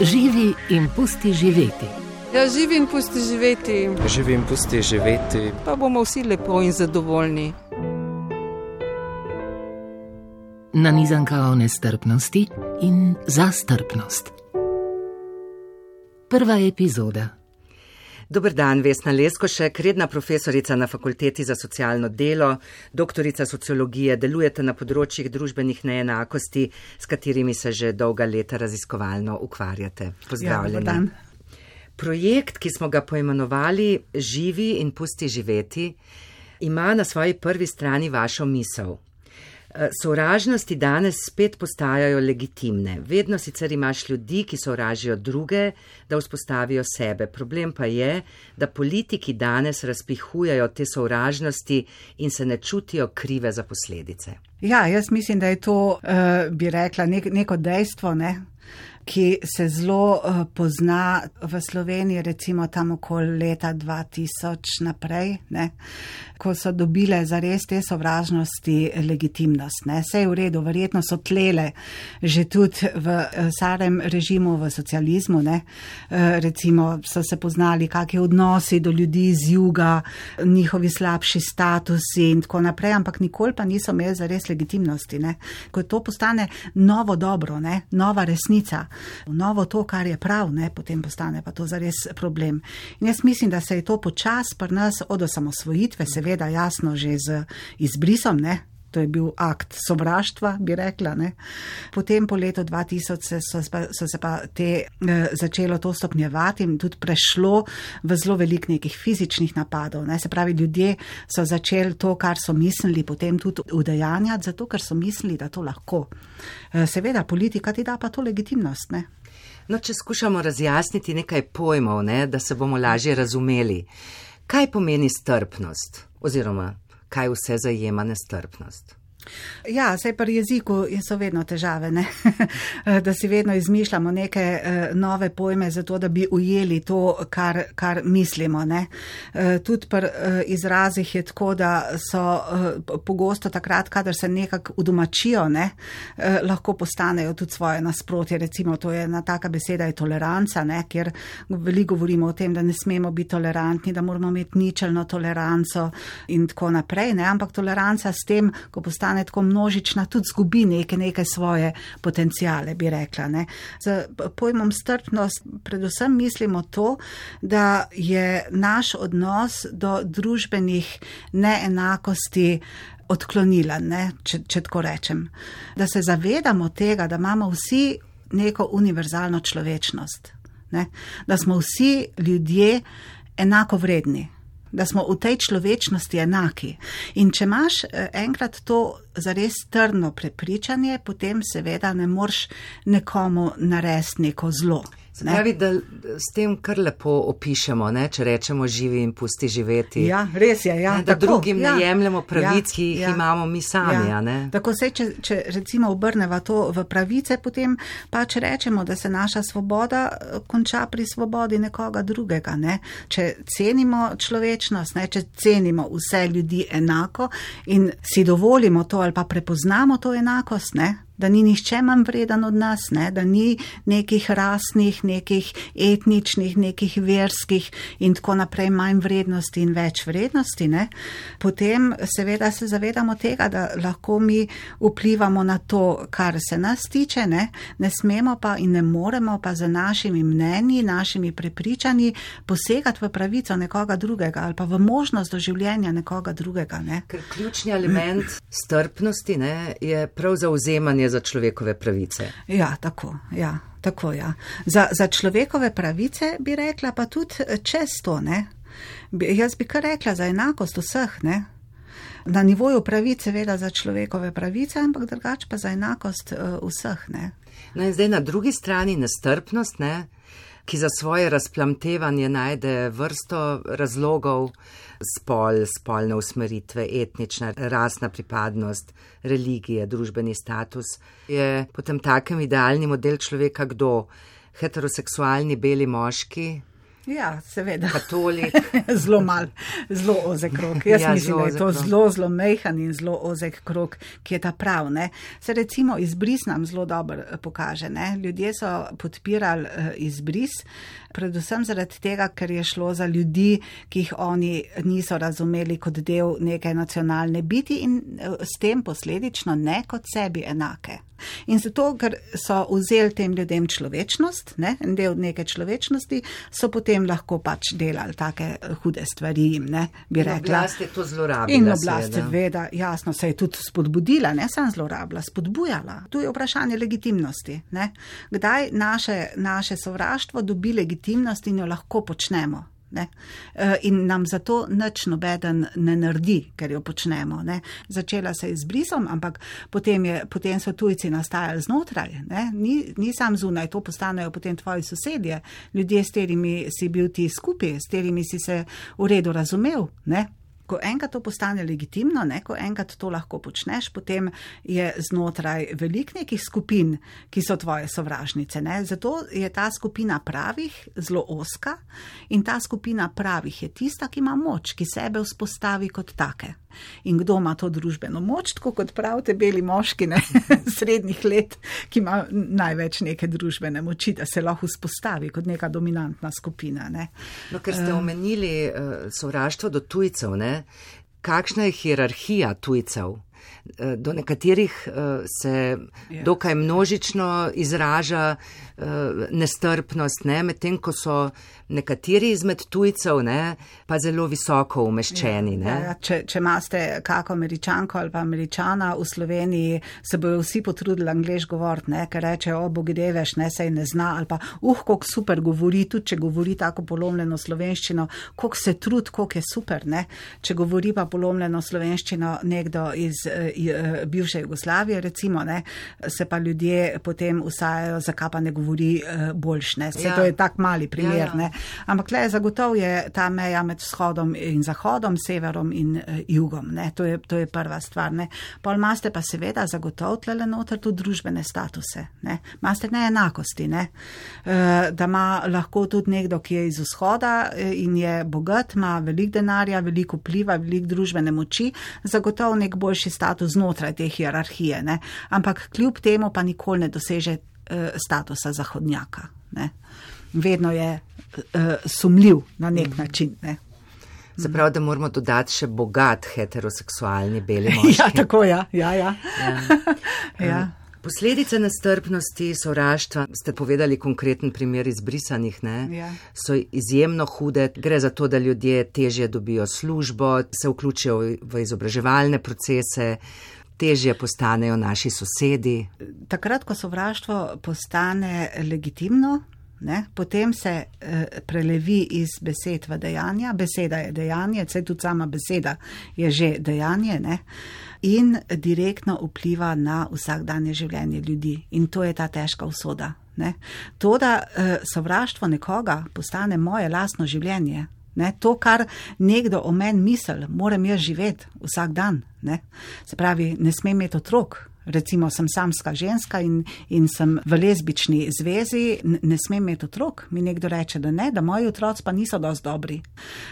Živi in pusti živeti. Ja, živi in pusti živeti, Živi in pusti živeti. pa bomo vsi lepo in zadovoljni. Nanizanka o nestrpnosti in zastrpnost. Prva epizoda. Dober dan, Vesna Leskošek, redna profesorica na Fakulteti za socialno delo, doktorica sociologije, delujete na področjih družbenih neenakosti, s katerimi se že dolga leta raziskovalno ukvarjate. Pozdravljeni. Ja, dober dan. Projekt, ki smo ga poimenovali Živi in pusti živeti, ima na svoji prvi strani vašo misel. Eh, Sovražnosti danes spet postajajo legitimne. Vedno sicer imaš ljudi, ki sovražijo druge, da vzpostavijo sebe. Problem pa je, da politiki danes razpihujejo te sovražnosti in se ne čutijo krive za posledice. Ja, jaz mislim, da je to, uh, bi rekla, nek, neko dejstvo, ne? Ki se zelo uh, pozna v Sloveniji, recimo tam okoli leta 2000 naprej, ne? ko so dobile zares te sovražnosti legitimnost. Ne? Vse je v redu, verjetno so tlele že tudi v uh, starem režimu, v socializmu, ne? uh, recimo so se poznali, kakšni odnosi do ljudi iz juga, njihovi slabši statusi in tako naprej, ampak nikoli pa niso imeli zares legitimnosti. Ne? Ko to postane novo dobro, ne? nova resnica, novo to, kar je prav, ne? potem postane pa to zares problem. In jaz mislim, da se je to počas pri nas od osamosvojitve, seveda jasno že z izbrisom, ne? To je bil akt sovraštva, bi rekla. Ne? Potem po letu 2000 se, so, pa- so se pa te eh, začelo to stopnjevati in tudi prešlo v zelo velik nekih fizičnih napadov. Ne? Se pravi, ljudje so začeli to, kar so mislili, potem tudi udejanjati, zato ker so mislili, da to lahko. Eh, seveda, politika ti da pa to legitimnost. Ne? No, če skušamo razjasniti nekaj pojmov, ne, da se bomo lažje razumeli, kaj pomeni strpnost oziroma kaj vse zajema nestrpnost. Ja, saj pri jeziku so vedno težave, ne? da si vedno izmišljamo neke eh, nove pojme, zato da bi ujeli to, kar, kar mislimo. Ne? Eh, Tudi pri eh, izrazih je tako, da so pogosto takrat, kadar se nekako udomačijo, ne? lahko postanejo tudi svoje nasprotje. Recimo, to je ena taka beseda, je toleranca, ne? kjer veliko govorimo o tem, da ne smemo biti tolerantni, da moramo imeti ničelno toleranco in tako naprej. Ne? Ampak toleranca s tem, ko postane tako množična, tudi zgubi neke, neke svoje potencijale, bi rekla. Ne? Z pojmom strpnost predvsem mislimo to, da je naš odnos do družbenih neenakosti odklonilen, ne? če, če tako rečem. Da se zavedamo tega, da imamo vsi neko univerzalno človečnost, ne? da smo vsi ljudje enako vredni. Da smo v tej človečnosti enaki. In če imaš eh, enkrat to zares trdno prepričanje, potem seveda ne moreš nekomu narediti neko zlo. Se ne. pravi, da s tem kar lepo opišemo, ne, če rečemo živi in pusti živeti. Ja, res je. Ja, Ne, da tako, drugim ja, ne jemljemo pravic, ja, ki jih ja, imamo mi sami. a ne? Tako se, če, če recimo obrneva to v pravice, potem pač rečemo, da se naša svoboda eh, konča pri svobodi nekoga drugega. Ne? Če cenimo človečnost, ne? če cenimo vse ljudi enako in si dovolimo to ali pa prepoznamo to enakost, ne? Da ni nihče manj vreden od nas, ne? da ni nekih rasnih, nekih etničnih, nekih verskih in tako naprej manj vrednosti in več vrednosti, ne? potem seveda se zavedamo tega, da lahko mi vplivamo na to, kar se nas tiče, ne, ne smemo pa in ne moremo pa z našimi mnenji, našimi prepričanji posegati v pravico nekoga drugega ali pa v možnost doživljenja nekoga drugega. Ne. Ker ključni element strpnosti ne, je prav zauzemanje za človekove pravice. Ja, tako, ja, tako, ja. Za, za človekove pravice bi rekla pa tudi eh, čez to, ne. Jaz bi kar rekla za enakost vseh, ne. Na nivoju pravice, seveda za človekove pravice, ampak drugače pa za enakost uh, vseh, ne. No in zdaj na drugi strani nestrpnost, ne, ki za svoje razplamtevanje najde vrsto razlogov, spol, spolne usmeritve, etnična, rasna pripadnost, religije, družbeni status, je potem takem idealni model človeka kdo? Heteroseksualni beli moški, Ja, seveda. Katolik. zelo mal, zelo ozek krok. Jaz Ja, mislim, da je to zelo, zelo mehan in zelo ozek krok, ki je ta prav. Ne? Se recimo izbris nam zelo dobro eh, pokaže. Ne? Ljudje so podpirali uh, izbris, predvsem zaradi tega, ker je šlo za ljudi, ki jih oni niso razumeli kot del neke nacionalne biti in uh, s tem posledično ne kot sebi enake. In zato, ker so vzeli tem ljudem človečnost, ne, en del neke človečnosti, so potem lahko pač delali take eh, hude stvari jim, ne, bi In rekla. oblast je to zlorabila. In oblast seveda. seveda, jasno, se je tudi spodbudila, ne samo zlorabila, spodbujala. Tu je vprašanje legitimnosti. Ne? Kdaj naše, naše sovraštvo dobi legitimnost in jo lahko počnemo. Ne? Eh, In nam zato nič nobeden ne naredi, ker jo počnemo. Ne? Začela se je z brisom, ampak potem, je, potem so tujci nastajali znotraj, ne? ni, ni sam zunaj, to postanejo potem tvoji sosedje, ljudje, s katerimi si bil ti skupaj, s katerimi si se v redu razumel. Ne? Ko enkrat to postane legitimno, ne, ko enkrat to lahko počneš, potem je znotraj velik nekih skupin, ki so tvoje sovražnice. Ne. Zato je ta skupina pravih zelo oska in ta skupina pravih je tista, ki ima moč, ki sebe vzpostavi kot take. In kdo ima to družbeno moč, tako kot pravite, beli moški ne, srednjih let, ki ima največ neke družbene moči, da se lahko vzpostavi kot neka dominantna skupina. Ne. No, ker ste omenili uh, sovraštvo do tujcev, ne? kakšna je hierarhija tujcev? Eh, Do nekaterih uh, se Ja. dokaj množično izraža uh, nestrpnost, ne? medtem ko so nekateri izmed tujcev ne, pa zelo visoko umeščeni. Ne? Ja, ja, če, če imate kako američanko ali pa američana v Sloveniji, se bojo vsi potrudili angliš govoriti, ne, ker rečejo, o bogideveš, ne sej ne zna, ali pa, uh, koliko super govori, tudi če govori tako polomljeno slovenščino, koliko se trud, koliko je super, ne. Če govori pa polomljeno slovenščino nekdo iz eh, eh, bivše Jugoslavije, recimo, ne, se pa ljudje potem usajajo, zakaj pa ne govori eh, boljš, ne. Se Ja. to je tak mali primer, Ja, ja. ne. Ampak le zagotovo je ta meja med vzhodom in zahodom, severom in uh, jugom. Ne? To, je, to je prva stvar. Ne? Pol imate pa seveda zagotovo tle noter tudi družbene statuse. Ne? Imate neenakosti. Ne? Da ima lahko tudi nekdo, ki je iz vzhoda eh, in je bogat, ima veliko denarja, veliko vpliva, veliko družbene moči, zagotovo nek boljši status znotraj te hierarhije. Ne? Ampak kljub temu pa nikoli ne doseže uh, statusa zahodnjaka. Ne? Vedno je uh, sumljiv na nek način. Ne? Se pravi, da moramo dodati še bogat heteroseksualni beli moški. Ja, tako ja. ja, ja. Ja. ja. Posledice nestrpnosti, sovraštva, ste povedali konkreten primer izbrisanih, ne? Ja. So izjemno hude. Gre za to, da ljudje težje dobijo službo, se vključijo v- izobraževalne procese, težje postanejo naši sosedi. Takrat, ko sovraštvo postane legitimno, ne, potem se eh, prelevi iz besed v dejanja. Beseda je dejanje, vse tudi sama beseda je že dejanje. Ne, in direktno vpliva na vsakdanje življenje ljudi. In to je ta težka usoda. Ne. To, da eh, sovraštvo nekoga postane moje lastno življenje. Ne, to, kar nekdo o meni misli, moram jaz živeti vsak dan. Ne. Se pravi, ne smem imeti otrok. Recimo, sem samska ženska in, in sem v lezbični zvezi, ne smem imeti otrok. Mi nekdo reče, da ne, da moji otroci pa niso dosti dobri.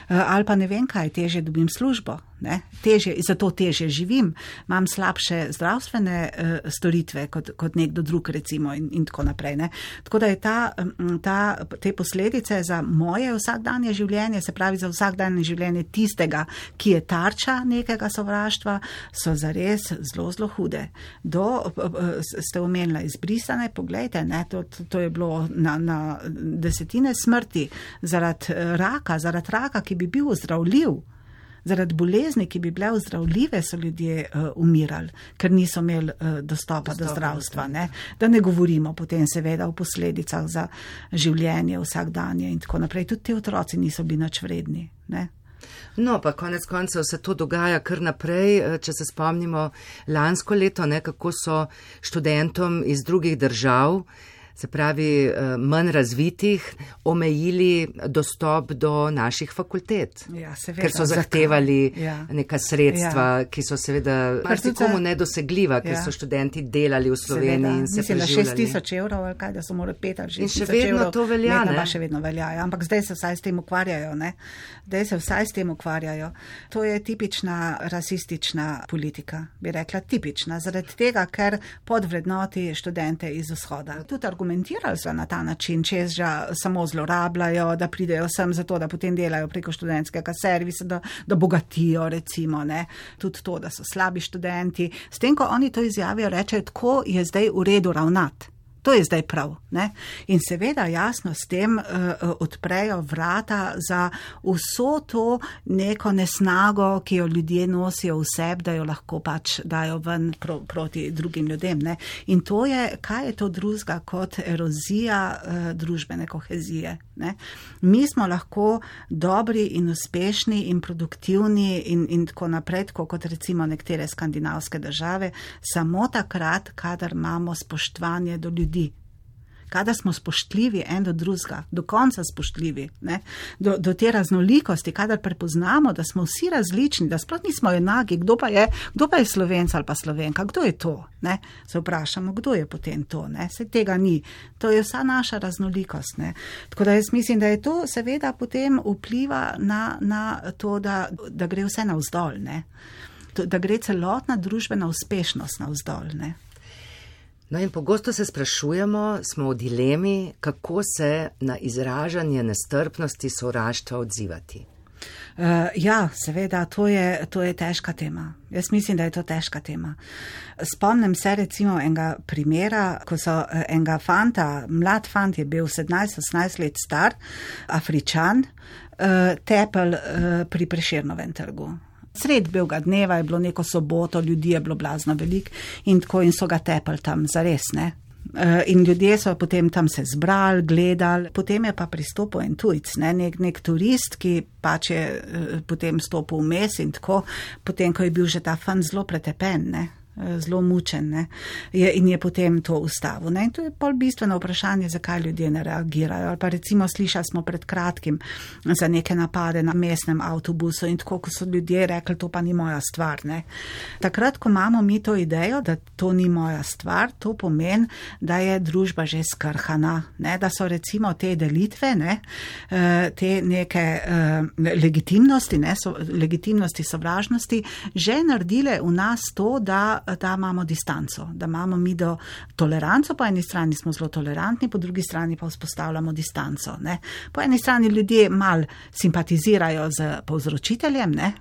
Eh, Ali pa ne vem, kaj teže dobim službo. Ne? Težje, zato težje živim, imam slabše zdravstvene uh, storitve kot, kot nekdo drug, recimo, in, in tako naprej. Ne? Tako da je ta, mm, ta, te posledice za moje vsakdanje življenje, se pravi za vsakdanje življenje tistega, ki je tarča nekega sovraštva, so zares zelo, zelo hude. Do, ste omenili izbrisane, pogledajte, ne, to, to, to je bilo na, na desetine smrti zaradi eh, raka, zaradi raka, ki bi bil ozdravljiv. Zaradi bolezni, ki bi bile ozdravljive, so ljudje uh, umirali, ker niso imeli uh, dostopa, dostopa do zdravstva. Ne? Da ne govorimo potem seveda o posledicah za življenje vsakdanje in tako naprej. Tudi ti otroci niso bili nič vredni. Ne? No, pa konec koncev se to dogaja kar naprej. eh, Če se spomnimo lansko leto, ne, kako so študentom iz drugih držav se pravi eh, manj razvitih, omejili dostop do naših fakultet. Ja, seveda, ker so zahtevali Ja. neka sredstva, Ja. ki so seveda marsikomu nedosegljiva, ker Ja. so študenti delali v Sloveniji Seveda, in se mislim, da preživljali. 6 tisoč evrov ali kaj, da so morali pet ali In 6 še tisoč vedno evrov. to velja, Vedno ne? še vedno velja, ja. ampak zdaj se vsaj s tem ukvarjajo, ne? Zdaj se vsaj s tem ukvarjajo. To je tipična rasistična politika, bi rekla tipična, zaradi tega, ker podvrednoti študente iz vzhoda. Tudi argumentirali so na ta način, čez že samo zlorabljajo, da pridejo sem zato, da potem delajo preko študentskega servisa, da, da bogatijo, recimo, ne? tudi to, da so slabi študenti. S tem, ko oni to izjavijo, rečejo, tako je zdaj v redu ravnati. To je zdaj prav. Ne? In seveda jasno s tem uh, odprejo vrata za vso to neko nesnago, ki jo ljudje nosijo v sebi, da jo lahko pač dajo ven pro, proti drugim ljudem. Ne? In to je, kaj je to drugega kot erozija uh, družbene kohezije. Ne? Mi smo lahko dobri in uspešni in produktivni in, in tako naprej, tako kot recimo nekatere skandinavske države, samo takrat, kadar imamo spoštovanje do ljudi. Kadar smo spoštljivi en do drugega, do konca spoštljivi, ne, do, do te raznolikosti, kadar prepoznamo, da smo vsi različni, da sploh nismo enaki, kdo pa je, kdo pa je slovenc ali pa slovenka, kdo je to, ne, se vprašamo, kdo je potem to, ne, se tega ni, to je vsa naša raznolikost, ne. Tako da jaz mislim, da je to seveda potem vpliva na, na to, da, da gre vse navzdol, ne, To- da gre celotna družbena uspešnost navzdol, ne. No in pogosto se sprašujemo, smo v dilemi, kako se na izražanje nestrpnosti sovraštva odzivati. Uh, ja, seveda, to je, to je težka tema. Jaz mislim, da je to težka tema. Spomnim se recimo enega primera, ko so eh, enega fanta, mlad fant je bil 17-18 let star, afričan, uh, tepel uh, pri preširnovem trgu. Sred belega dneva je bilo neko soboto, ljudi je bilo blazno velik in tako in so ga tepel tam zares, ne. Eh, In ljudje so potem tam se zbrali, gledali, potem je pa pristopil en tujc, ne, nek, nek turist, ki pač je eh, potem stopil vmes in tako, potem, ko je bil že ta fan zelo pretepen, ne, zelo mučen, ne, je, in je potem to ustavil. Ne, in to je pol bistveno vprašanje, zakaj ljudje ne reagirajo. Ali pa recimo slišali smo pred kratkim za neke napade na mestnem avtobusu in tako, ko so ljudje rekli, to pa ni moja stvar. Ne. Takrat, ko imamo mi to idejo, da to ni moja stvar, to pomeni, da je družba že skrhana, ne, da so recimo te delitve, ne, eh, te neke eh, legitimnosti, ne, so, legitimnosti sovražnosti, že naredile v nas to, da, da imamo distanco, da imamo mi do toleranco, po eni strani smo zelo tolerantni, po drugi strani pa vzpostavljamo distanco. Ne. Po eni strani ljudje mal simpatizirajo z povzročiteljem, ne,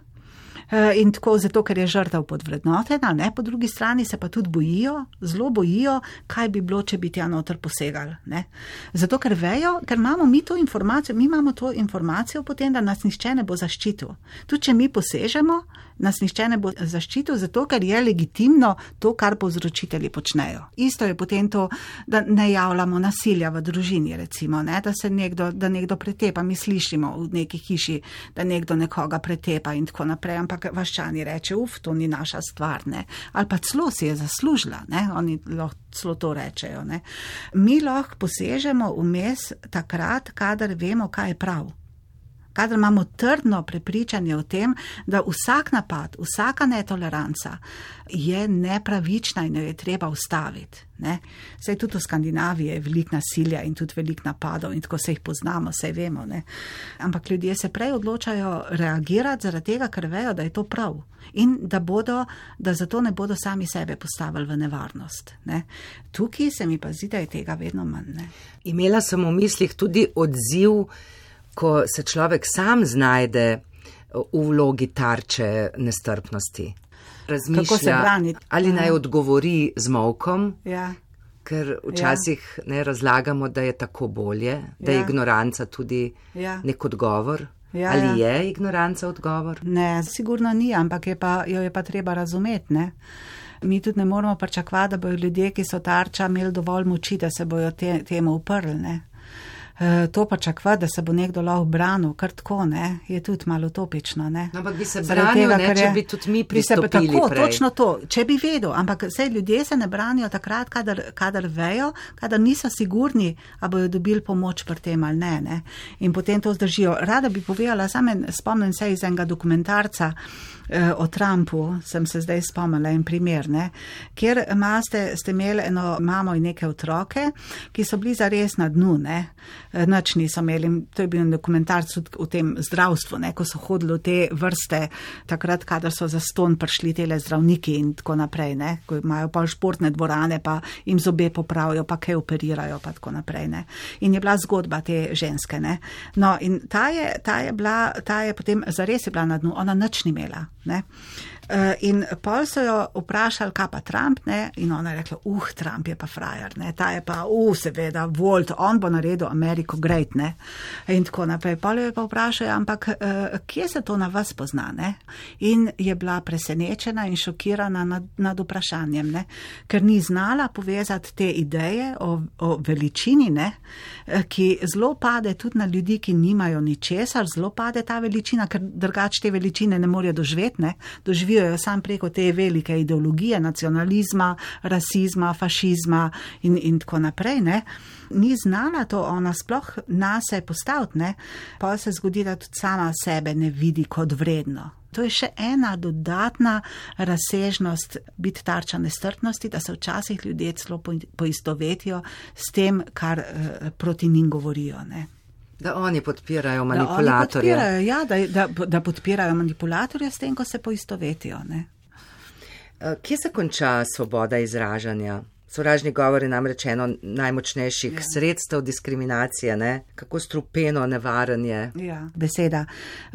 Eh, In tako zato, ker je žrtev podvrednotena, ne? po drugi strani se pa tudi bojijo, zelo bojijo, kaj bi bilo, če bi tja noter posegali. Ne? Zato, ker vejo, ker imamo mi to informacijo, mi imamo to informacijo potem, da nas nišče ne bo zaščitil. Tudi, če mi posežemo, nas nišče ne bo zaščitil, zato, ker je legitimno to, kar povzročitelji počnejo. Isto je potem to, da ne javljamo nasilja v družini, recimo, ne? da se nekdo, da nekdo pretepa, mi slišimo v neki hiši, da nekdo nekoga pretepa in tako naprej, ampak vaščani reče, uf, to ni naša stvar, ne. Ali pa celo si je zaslužila, ne, oni lahko celo to rečejo, ne. Mi lahko posežemo vmes takrat, kadar vemo, kaj je prav. Kadar imamo trdno prepričanje o tem, da vsak napad, vsaka netoleranca je nepravična in jo je treba ustaviti. Ne? Sej tudi v Skandinaviji je veliko nasilja in tudi veliko napadov in tako se jih poznamo, sej vemo. Ne? Ampak ljudje se prej odločajo reagirati zaradi tega, ker vejo, da je to prav in da, bodo, da zato ne bodo sami sebe postavili v nevarnost. Ne? Tukaj se mi pa zdi, da je tega vedno manj. Ne? Imela sem v mislih tudi odziv, ko se človek sam znajde v vlogi tarče nestrpnosti. Razmišlja, ali naj Ja. odgovori z molkom, Ja. ker včasih ne razlagamo, da je tako bolje, da je Ja. ignoranca tudi Ja. nek odgovor. Ja, ali ja. je ignoranca odgovor? Ne, sigurno ni, ampak je pa, jo je pa treba razumeti. Ne? Mi tudi ne moramo pričakovati, da bodo ljudje, ki so tarča, imeli dovolj moči, da se bojo te, temu uprli. Ne? Eh, to pa čakva, da se bo nekdo lahko branil, kar tako, ne, je tudi malo utopično, ne. No, ampak bi se Zaradi branil, tega, ne, če je- bi tudi mi bi se pristopili Tako, prej. točno to, če bi vedel, ampak vse ljudje se ne branijo takrat, kadar, kadar vejo, kadar niso sigurni, a bojo dobili pomoč pri tem ali ne, ne. In potem to zdržijo. Rada bi povedala, sam en, spomnim se iz enega dokumentarca o Trumpu, sem se zdaj spomnila en primer, ne, kjer maste, ste imeli eno mamo in neke otroke, ki so bili zares na dnu, ne, Eh, nič niso imeli. In To je bil en dokumentarc o tem zdravstvu, ne, ko so hodili v te vrste, takrat, kadar so za ston prišli tele zdravniki in tako naprej, ne, ko imajo pa športne dvorane, pa jim zobe popravijo, pa kaj operirajo, pa tako naprej. Ne. In je bila zgodba te ženske. Ne. No, in ta je, ta je bila, ta je potem zares je bila na dnu, ona nič ni imela. Ne. Eh, In pol so jo vprašali, kaj pa Trump, ne? in ona je rekla, uh, Trump je pa frajer, ne? ta je pa, uh, seveda, Volt, on bo naredil Ameriko great, ne? In tako naprej. Pol jo je pa vprašal, ampak uh, kje se to na vas pozna, ne? In je bila presenečena in šokirana nad, nad vprašanjem, ne? Ker ni znala povezati te ideje o, o veličini, ne? Eh, Ki zelo pade tudi na ljudi, ki nimajo ničesar, zelo pade ta veličina, ker drugače te veličine ne morejo doživeti, ne? Doživijo jo sam preko te velike ideologije, nacionalizma, rasizma, fašizma in, in tako naprej, ne? Ni znala to ona sploh nase postaviti, ne? Pa se zgodi, da tudi sama sebe ne vidi kot vredno. To je še ena dodatna razsežnost biti tarča nestrpnosti, da se včasih ljudje celo po- poistovetijo s tem, kar eh, proti njim govorijo. Ne. Da oni podpirajo Da manipulatorje. podpirajo, ja, da, da, da podpirajo manipulatorje s tem, ko se poistovetijo. Ne. Eh, Kje se konča svoboda izražanja? Sovražni govor je namreč eno najmočnejših ja. sredstev diskriminacije, ne? kako strupeno, nevaren je. Ja. Beseda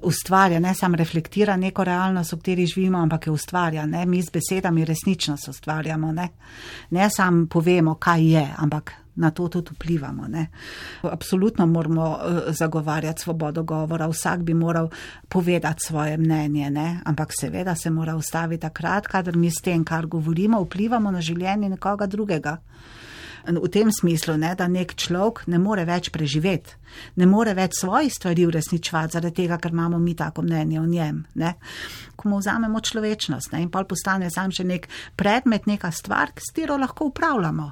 ustvarja, ne samo reflektira neko realnost, v kateri živimo, ampak jo ustvarja. Ne? Mi z besedami resnično se ustvarjamo. Ne, ne samo povemo, kaj je, ampak na to tudi vplivamo. Ne? Absolutno moramo eh, zagovarjati svobodo govora, vsak bi moral povedati svoje mnenje, ne? ampak seveda se mora ustaviti takrat, kadar mi s tem, kar govorimo, vplivamo na življenje nekoga drugega. V tem smislu, ne, da nek človek ne more več preživeti, ne more več svojih stvari uresničevati, zaradi tega, ker imamo mi tako mnenje o njem. Ne. Ko mu vzamemo človečnost ne, in pa postane sam še nek predmet, neka stvar, s katero lahko upravljamo.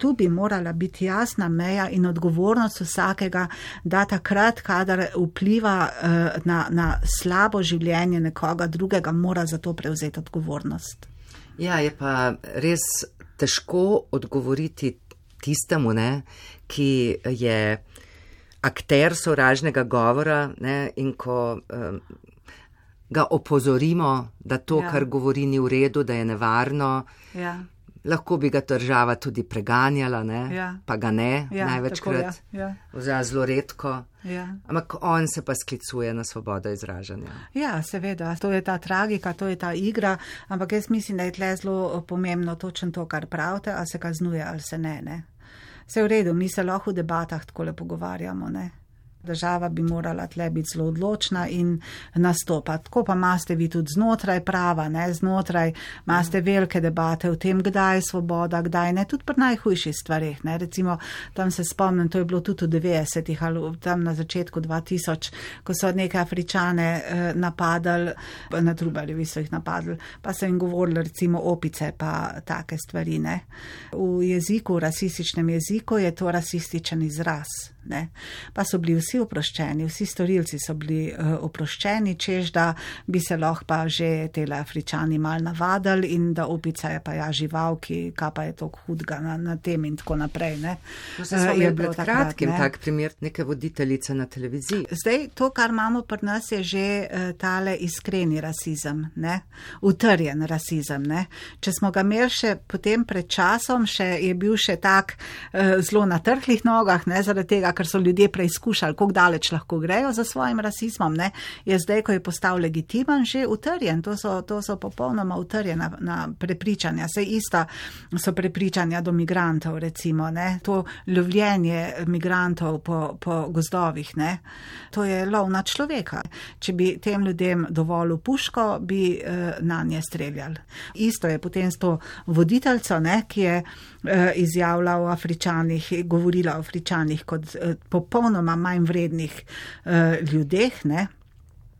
Tu bi morala biti jasna meja in odgovornost vsakega, da takrat, kadar vpliva uh, na, na slabo življenje nekoga drugega, mora za to prevzeti odgovornost. Ja, je pa res težko odgovoriti tistemu, ne, ki je akter sovražnega govora ne, in ko um, ga opozorimo, da to, Ja. kar govori, ni v redu, da je nevarno. Ja. Lahko bi ga država tudi preganjala, ne? Ja. pa ga ne, Ja, ja, največkrat, tako, ja, oziroma zelo redko. Ja. Ampak on se pa sklicuje na svobodo izražanja. Ja, seveda, to je ta tragika, to je ta igra, ampak jaz mislim, da je tle zelo pomembno točno to, kar pravite, ali se kaznuje ali se ne. ne. Vse v redu, mi se lahko v debatah tako le pogovarjamo. Ne? Država bi morala tle biti zelo odločna in nastopati. Tako pa imate vi tudi znotraj prava, ne? znotraj imate velike debate o tem, kdaj je svoboda, kdaj ne, tudi pri najhujših stvarih. Ne? Recimo, tam se spomnim, to je bilo tudi v 90-ih ali tam na začetku 2000, ko so neke Afričane eh, napadali, na Trubarjevi so jih napadli, pa so jim govorili recimo opice pa take stvari. Ne? V jeziku, v rasističnem jeziku je to rasističen izraz. Ne? Pa so bili vsi oproščeni, vsi storilci so bili uh, oproščeni, čež da bi se lahko pa že tele Afričani mal navadili in da opica je pa ja žival, ki pa je to hudga na, na tem in tako naprej. Ne? To se Eh, je bilo pred kratkim tak primer neke voditeljice na televiziji. Zdaj, to, kar imamo pri nas, je že uh, tale iskreni rasizem, ne? utrjen rasizem. Ne? Če smo ga imeli še potem pred časom, še je bil še tak uh, zelo na trhlih nogah, ne? zaradi tega, ker so ljudje preizkušali, kako daleč lahko grejo za svojim rasizmom, ne? je zdaj, ko je postal legitimen, že utrjen. To so, to so popolnoma utrjena na prepričanja. Vse ista so prepričanja do migrantov, recimo. Ne? To lovljenje migrantov po, po gozdovih, ne? to je lov na človeka. Če bi tem ljudem dovolil puško, bi eh, na nje streljali. Isto je potem s to voditeljco, ne, ki je eh, izjavila o Afričanih, govorila o Afričanih kot popolnoma manj vrednih eh, ljudeh, ne.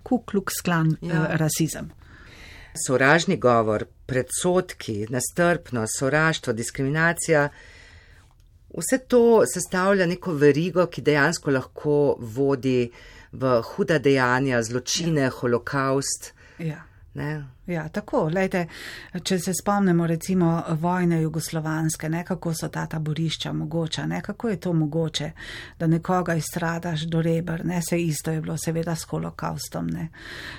Kukluk sklan ja. Ja. rasizem. Sovražni govor, predsotki, nastrpnost, sovraštvo, diskriminacija, vse to sestavlja neko verigo, ki dejansko lahko vodi v huda dejanja, zločine, ja. holokaust. Ja. Ne? Ja, tako, lejte, če se spomnimo recimo vojne jugoslovanske, ne, kako so ta taborišča mogoča, ne, kako je to mogoče, da nekoga izstradaš do rebr, ne, se isto je bilo seveda s holokaustom, ne,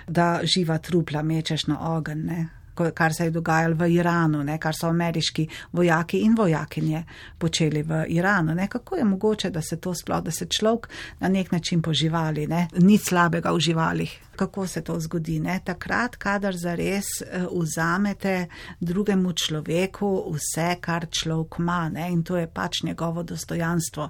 da živa trupla mečeš na ogen, ne, kar se je dogajalo v Iranu, ne, kar so ameriški vojaki in vojakinje počeli v Iranu. Ne, kako je mogoče, da se to sploh, da se človek na nek način poživali, ne, nič slabega v živalih. Kako se to zgodi? Ne? Takrat, kadar zares eh, vzamete drugemu človeku vse, kar človek ima, ne? in to je pač njegovo dostojanstvo,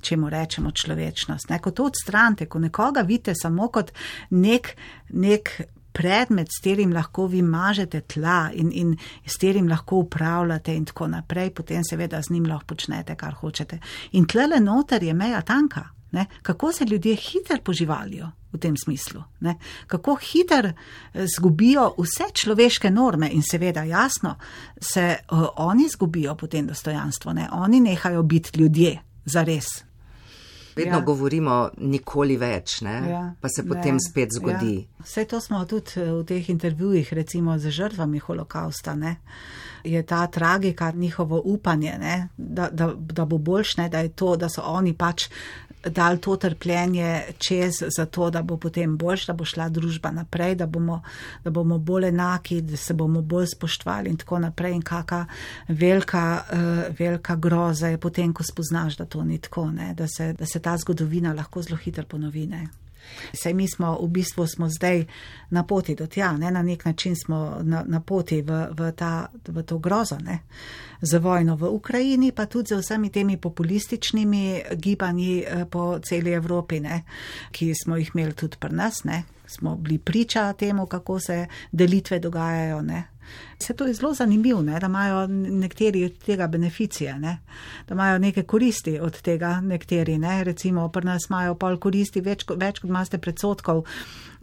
če mu rečemo človečnost. Ne? Ko to odstranite, ko nekoga vidite samo kot nek, nek predmet, s katerim lahko vi mažete tla in, in s katerim lahko upravljate in tako naprej, potem seveda z njim lahko počnete, kar hočete. In tlele noter je meja tanka. Ne? Kako se ljudje hitro poživalijo v tem smislu? Ne? Kako hitro zgubijo vse človeške norme in seveda jasno se uh, oni zgubijo potem dostojanstvo, ne? oni nehajo biti ljudje, za res. Vedno Ja. govorimo nikoli več, ne? Ja, pa se ne, potem spet zgodi. Ja. Vse to smo tudi eh, v teh intervjujih, recimo z žrtvami holokausta, ne? je ta tragika, njihovo upanje, ne? da, da, da bo boljš, ne? da je to, da so oni pač dal to trpljenje čez, zato da bo potem boljš, da bo šla družba naprej, da bomo, da bomo bolj enaki, da se bomo bolj spoštovali in tako naprej. In kakšna velika, uh, velika groza je potem, ko spoznaš, da to ni tako, ne? da se, da se ta zgodovina lahko zelo hitro ponovi. Ne? Sej mi smo v bistvu smo zdaj na poti do tja, ne? na nek način smo na, na poti v, v, ta, v to grozo, ne? za vojno v Ukrajini, pa tudi z vsemi temi populističnimi gibanji eh, po celi Evropi, ne? ki smo jih imeli tudi pri nas, ne? smo bili priča temu, kako se delitve dogajajo. Ne? Se to je zelo zanimivo, ne? da imajo nekateri od tega beneficije, ne? da imajo neke koristi od tega, nekateri, ne? recimo pri nas imajo pol koristi, več, več kot imate predsotkov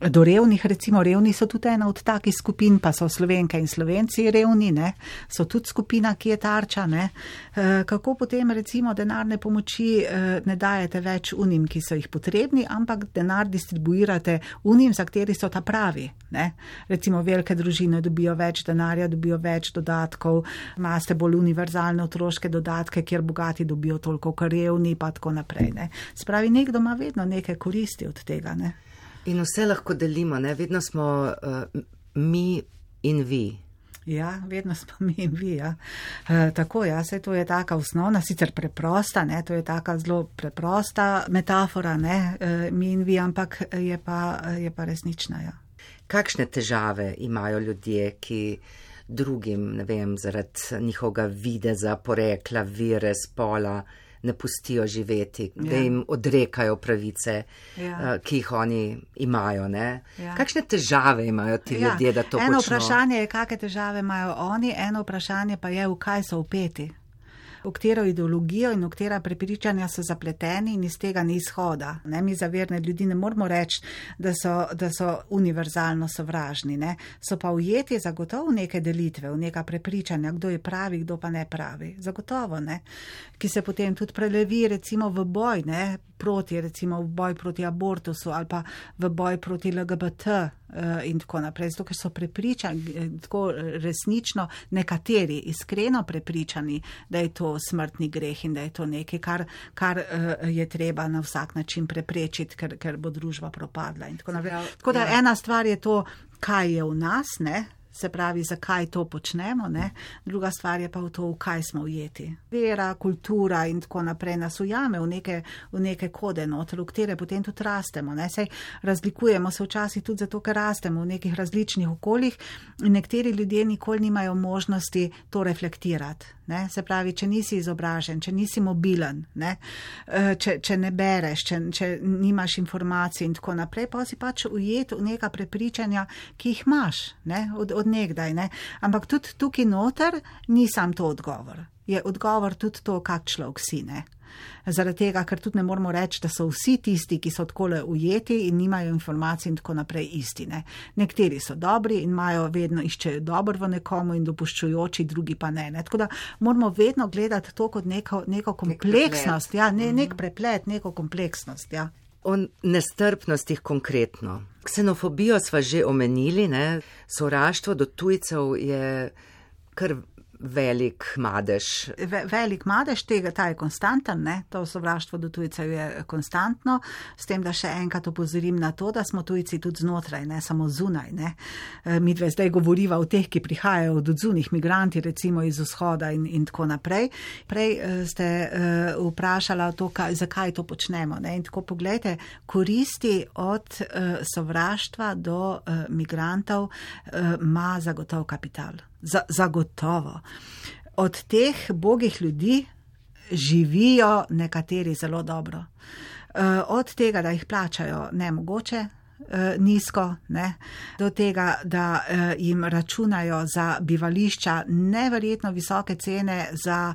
do revnih, recimo revni so tudi ena od takih skupin, pa so slovenke in slovenci revni, ne? so tudi skupina, ki je tarča. Ne? E, kako potem recimo denarne pomoči e, ne dajete več unim, ki so jih potrebni, ampak denar distribuirate unim, za kateri so ta pravi. Ne? Recimo velike družine dobijo več denarja, dobijo več dodatkov, imate bolj univerzalne otroške dodatke, kjer bogati dobijo toliko, kar revni, pa tako naprej. Ne? Spravi, nekdo ima vedno neke koristi od tega. Ne? In vse lahko delimo, ne? vedno smo uh, mi in vi. Ja, vedno smo mi in vi. Ja. E, tako, ja, se to je taka osnovna, sicer preprosta, ne, to je taka zelo preprosta metafora, ne, e, mi in vi, ampak je pa, je pa resnična. Ja. Kakšne težave imajo ljudje, ki drugim, ne vem, zaradi njihovega videza, porekla, vire, spola, ne pustijo živeti, ja. da Ja. jim odrekajo pravice, Ja. ja. ki jih oni imajo. Ne? Ja. Kakšne težave imajo ti ja. ljudje, da to eno počnejo? vprašanje je, kakšne težave imajo oni, eno vprašanje pa je, v kaj so upeti. V katero ideologijo in v katera prepričanja so zapleteni in iz tega ni izhoda. Ne, mi za verne ljudi ne moramo reči, da so, da so univerzalno sovražni. Ne. So pa ujeti zagotovo v neke delitve, v neka prepričanja, kdo je pravi, kdo pa ne pravi. Zagotovo ne. Ki se potem tudi prelevi recimo v boj, ne, proti, recimo v boj proti abortusu ali pa v boj proti LGBT eh, in tako naprej. Zato, ker so prepričani, eh, tako resnično nekateri iskreno prepričani, da je to smrtni greh in da je to nekaj, kar, kar eh, je treba na vsak način preprečiti, ker, ker bo družba propadla in tako naprej. Tako da ena stvar je to, kaj je v nas, ne. Se pravi, zakaj to počnemo, ne? druga stvar je pa v to, v kaj smo ujeti. Vera, kultura in tako naprej nas ujame v neke, v neke kode, noter, v katere potem tudi rastemo. Ne? Sej razlikujemo se včasih tudi zato, ker rastemo v nekih različnih okoljih in nekateri ljudje nikoli nimajo možnosti to reflektirati. Ne? Se pravi, če nisi izobražen, če nisi mobilen, ne? Eh, če, če ne bereš, če, če nimaš informacij in tako naprej, pa si pač ujet v neka prepričanja, ki jih imaš. Ne? Od, od nekdaj, ne? ampak tudi tukaj noter ni sam to odgovor. Je odgovor tudi to, kak človek si ne. Zaradi tega, ker tudi ne moramo reči, da so vsi tisti, ki so takole ujeti in nimajo informacij in tako naprej istine. Nekateri so dobri in imajo vedno iščejo dobro v nekomu in dopuščujoči, drugi pa ne. ne. Tako da moramo vedno gledati to kot neko, neko kompleksnost, nek ja, ne, nek preplet, neko kompleksnost. Ja. O nestrpnostih konkretno. Ksenofobijo smo že omenili, ne? sovraštvo do tujcev je kar velik madež. Ve, velik madež tega, ta je konstanten, ne? to sovraštvo do tujcev je konstantno, s tem, da še enkrat opozorim na to, da smo tujci tudi znotraj, ne samo zunaj. Ne? E, mi dve zdaj govoriva o teh, ki prihajajo od zunih migranti, recimo iz vzhoda in, in tako naprej. Prej e, ste uh, vprašala to, kaj, zakaj to počnemo. Ne? In tako pogledajte, koristi od uh, sovraštva do uh, migrantov ima uh, zagotov kapital zagotovo. Od teh bogih ljudi živijo nekateri zelo dobro. Eh, od tega, da jih plačajo nemogoče, eh, nizko, ne, do tega, da eh, jim računajo za bivališča neverjetno visoke cene, za,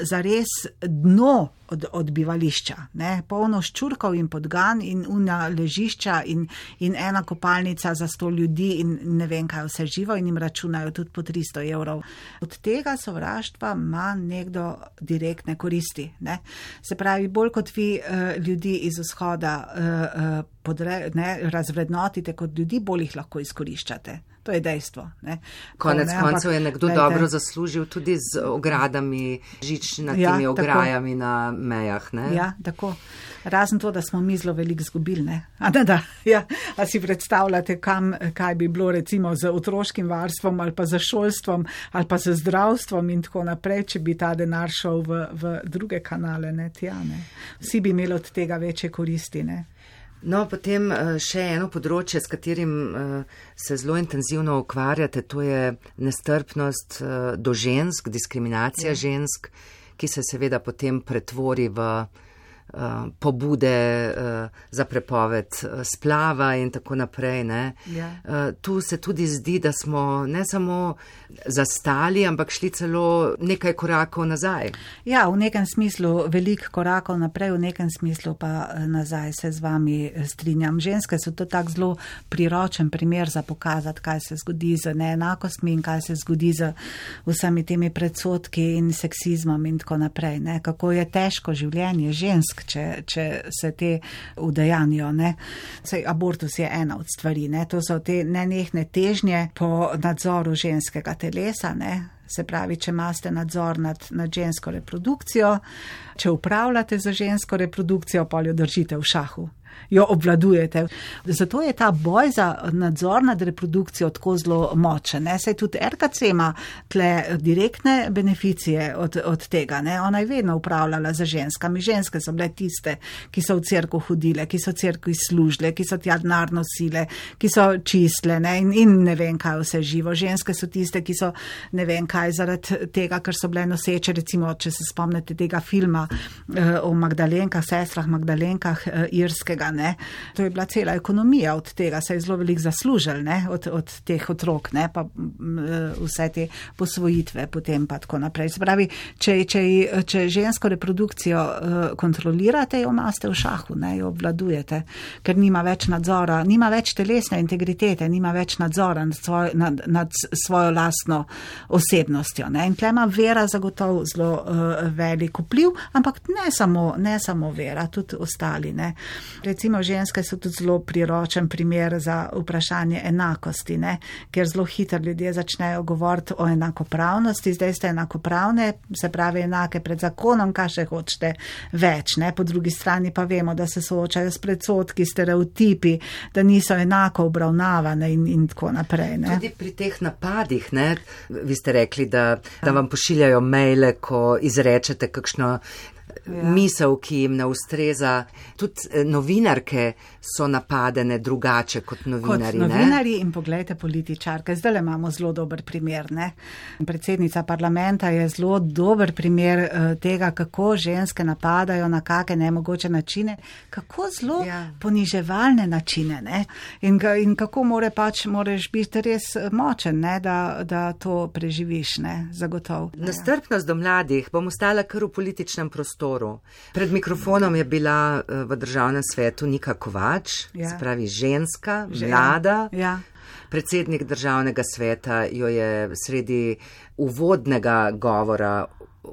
za res dno od, od bivališča, ne? polno ščurkov in podgan in una ležišča in, in ena kopalnica za sto ljudi in ne vem, kaj vse živo in jim računajo tudi po 300 evrov. Od tega sovraštva ima nekdo direktne koristi. Ne? Se pravi, bolj kot vi uh, ljudi iz vzhoda uh, uh, podre, ne, razvrednotite kot ljudi, bolj jih lahko izkoriščate. To je dejstvo. Ne. Konec ne, koncev je nekdo lejte, dobro zaslužil tudi z ogradami, žičnatimi ja, ograjami tako. na mejah. Ne. Ja, tako. Razen to, da smo mi zelo veliko zgubili. A, da, da, ja. A si predstavljate, kam, kaj bi bilo recimo z otroškim varstvom ali pa z šolstvom ali pa z zdravstvom in tako naprej, če bi ta denar šel v, v druge kanale. Ne, tja, ne. Vsi bi imeli od tega večje koristi. Ne. No, potem eh, še eno področje, s katerim eh, se zelo intenzivno ukvarjate, to je nestrpnost eh, do žensk, diskriminacija ja. žensk, ki se seveda potem pretvori v pobude uh, za prepoved uh, splava in tako naprej. Ja. Uh, tu se tudi zdi, da smo ne samo zastali, ampak šli celo nekaj korakov nazaj. Ja, v nekem smislu velik korakov naprej, v nekem smislu pa nazaj se z vami strinjam. Ženske so to tak zelo priročen primer za pokazati, kaj se zgodi z neenakostmi in kaj se zgodi z vsemi temi predsotki in seksizmom in tako naprej. Ne? Kako je težko življenje žensk, če, če se te udejanijo. Sej, abortus je ena od stvari, ne? to so te nenehne težnje po nadzoru ženskega telesa. Ne? Se pravi, če imate nadzor nad, nad žensko reprodukcijo, če upravljate za žensko reprodukcijo, pa jo držite v šahu jo obvladujete. Zato je ta boj za nadzor nad reprodukcijo tako zelo močen. Saj tudi RKC ima tle direktne beneficije od, od tega. Ne? Ona je vedno upravljala za ženskami. Ženske so bile tiste, ki so v crkvu hodile, ki so crkvi služile, ki so tja denar nosile, ki so čistle ne? In, in ne vem, kaj vse živo. Ženske so tiste, ki so ne vem kaj zaradi tega, ker so bile noseče, recimo, če se spomnite tega filma uh, o Magdalenkah, sestrah Magdalenkah uh, irskega. Ne? To je bila cela ekonomija od tega, se je zelo velik zaslužil ne? od, od teh otrok, ne? pa vse te posvojitve potem pa tako naprej. Spravi, če, če, če žensko reprodukcijo uh, kontrolirate, jo imate v šahu, ne? jo obvladujete, ker nima več nadzora, nima več telesne integritete, nima več nadzora nad, svoj, nad, nad svojo lastno osebnostjo. Ne? In tle ima vera zagotovo zelo uh, velik vpliv, ampak ne samo, ne samo vera, tudi ostali. Ne? Recimo ženske so tudi zelo priročen primer za vprašanje enakosti, ne? ker zelo hitro ljudje začnejo govoriti o enakopravnosti, zdaj ste enakopravne, se pravi enake pred zakonom, kaj še hočete več. Ne? Po drugi strani pa vemo, da se soočajo s predsotki, stereotipi, da niso enako obravnavane in, in tako naprej. Ne? Tudi pri teh napadih, ne? vi ste rekli, da, da vam pošiljajo maile, ko izrečete kakšno. Ja. Misel, ki jim ne ustreza, tudi eh, novinar novinarke so napadene drugače kot novinari. Kot novinari in pogledajte političarke. Zdaj le imamo zelo dober primer. Ne? Predsednica parlamenta je zelo dober primer uh, tega, kako ženske napadajo na kakšne nemogoče načine, kako zelo ja. poniževalne načine. In, in kako more pač, moreš biti res močen, ne? da, da to preživiš, ne? zagotov. Nastrpnost do mladih bom ostala kar v političnem prostoru. Pred mikrofonom je bila uh, v državnem svetu Nika Kovač, ja. spravi ženska, Že, mlada. Ja. Predsednik državnega sveta jo je sredi uvodnega govora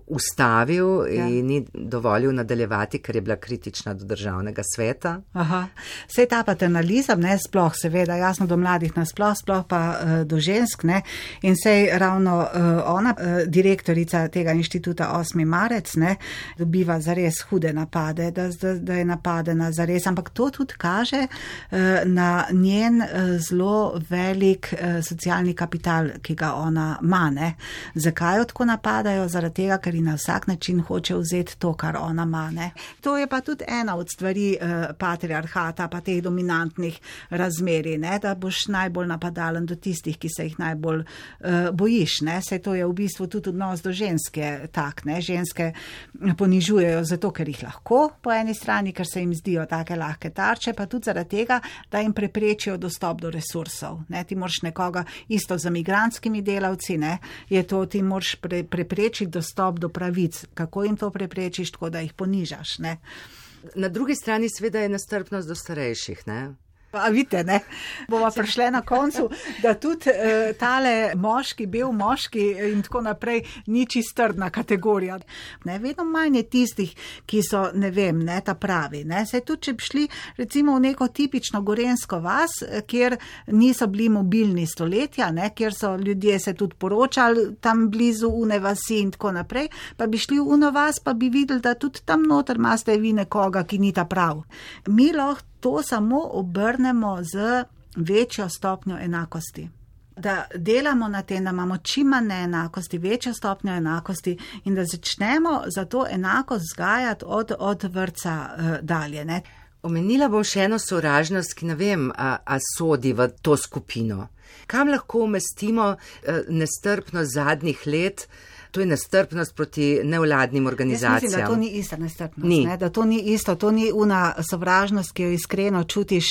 ustavil ja. in ni dovolil nadaljevati, ker je bila kritična do državnega sveta. Aha. Sej ta paternalizem, ne sploh, seveda, jasno do mladih nasploh, sploh pa uh, do žensk, ne. In sej ravno uh, ona, uh, direktorica tega inštituta 8. marec, ne, dobiva zares hude napade, da, da, da je napadena zares, ampak to tudi kaže uh, na njen uh, zelo velik uh, socialni kapital, ki ga ona mane. Zakaj jo tako napadajo? Zaradi tega, ker ji na vsak način hoče vzeti to, kar ona mane. To je pa tudi ena od stvari uh, patriarhata, pa teh dominantnih razmeri, ne? da boš najbolj napadalen do tistih, ki se jih najbolj uh, bojiš. Ne? Se to je v bistvu tudi odnos do ženske tak, ne? ženske ponižujejo zato, ker jih lahko po eni strani, ker se jim zdijo take lahke tarče, pa tudi zaradi tega, da jim preprečijo dostop do resursov. Ne? Ti moraš nekoga, isto za migranskimi delavci, ne? je to, ti moraš pre, preprečiti dostop dostop do pravic, kako jim to preprečiš, tako da jih ponižaš. Ne? Na drugi strani, seveda, je nestrpnost do starejših. Ne? A vidite, ne? Bova prišle na koncu, da tudi e, tale moški, bel moški in tako naprej ni čistrdna kategorija. Ne, vedno manj je tistih, ki so, ne vem, ne ta pravi. Ne? Se tudi, če bi šli recimo v neko tipično gorensko vas, kjer niso bili mobilni stoletja, ne? kjer so ljudje se tudi poročali tam blizu une vasi in tako naprej, pa bi šli v uno vas, pa bi videli, da tudi tam noter imate vi nekoga, ki ni ta prav. Mi lahko to samo obrnemo z večjo stopnjo enakosti. Da delamo na tem, da imamo čim manj neenakosti, večjo stopnjo enakosti in da začnemo za to enakost vzgajati od, od vrca uh, dalje. Ne. Omenila bom še eno sovražnost, ki ne vem, a, a sodi v to skupino. Kam lahko umestimo uh, nestrpnost zadnjih let? To je nestrpnost proti nevladnim organizacijam. Mislim, da to ni ista nestrpnost. Ni. Ne? Da to ni isto, to ni una sovražnost, ki jo iskreno čutiš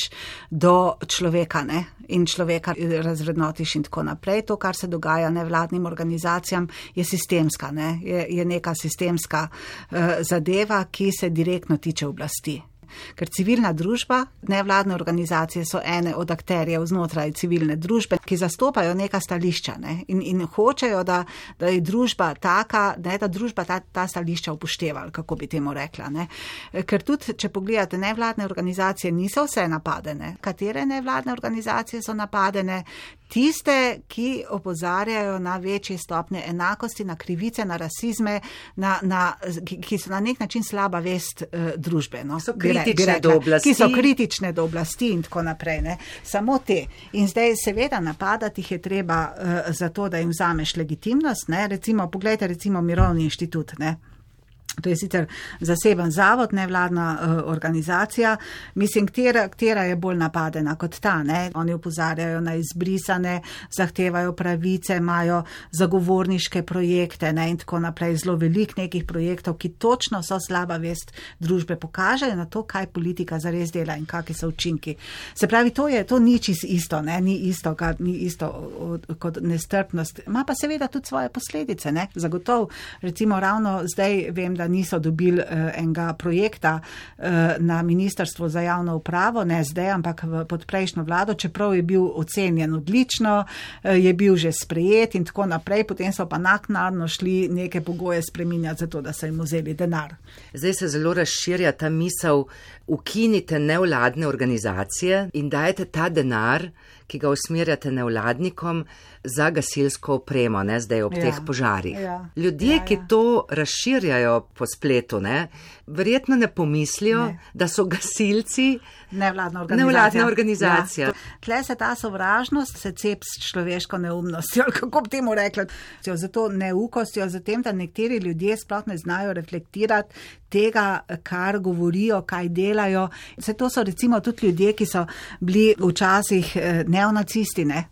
do človeka ne? in človeka razvrednotiš in tako naprej. To, kar se dogaja nevladnim organizacijam, je sistemska, ne? je, je neka sistemska uh, zadeva, ki se direktno tiče oblasti ker civilna družba, nevladne organizacije so ene od akterjev znotraj civilne družbe, ki zastopajo neka stališča ne? in, in hočejo, da, da je družba taka, ne, da družba ta, ta stališča upoštevala, kako bi temu rekla. Ne? Ker tudi, če pogledate, nevladne organizacije niso vse napadene. Katere nevladne organizacije so napadene? Tiste, ki opozarjajo na večje stopnje enakosti, na krivice, na rasizme, na, na, ki, so na nek način slaba vest uh, družbe. No? So kritične do oblasti. Ki so kritične do oblasti in tako naprej. Ne? Samo te. In zdaj seveda napadati jih je treba uh, zato, da jim vzameš legitimnost. Ne? Recimo, pogledajte recimo Mirovni inštitut. Ne? To je sicer zaseben zavod, nevladna uh, organizacija. Mislim, katera, katera je bolj napadena kot ta. Ne? Oni upozarjajo na izbrisane, zahtevajo pravice, imajo zagovorniške projekte ne? in tako naprej. Zelo velik nekih projektov, ki točno so slaba vest družbe, pokažejo na to, kaj politika zares dela in kakšni so učinki. Se pravi, to, je, to ni čist isto, ne? ni isto, kar, ni isto od, kot nestrpnost. Ma pa seveda tudi svoje posledice. Ne? Zagotov, recimo ravno zdaj vem, da niso dobili uh, enega projekta uh, na Ministrstvo za javno upravo, ne zdaj, ampak pod prejšnjo vlado, čeprav je bil ocenjen odlično, uh, je bil že sprejet in tako naprej, potem so pa naknadno šli neke pogoje spreminjati za to, da so jim vzeli denar. Zdaj se zelo razširja ta misel, ukinite nevladne organizacije in dajte ta denar, ki ga usmerjate nevladnikom za gasilsko opremo, ne zdaj ob ja, teh požarih. Ja, Ljudje, ja, ja. ki to razširjajo po spletu, ne, verjetno ne pomislijo, Ne. da so gasilci Nevladna organizacija. nevladna organizacija. Ja. Tle se ta sovražnost se cep s človeško neumnostjo, kako bi temu rekla. Zato neukostjo, zatem, da nekateri ljudje sploh ne znajo reflektirati tega, kar govorijo, kaj delajo. Se to so recimo tudi ljudje, ki so bili včasih eh, neonacisti, ne?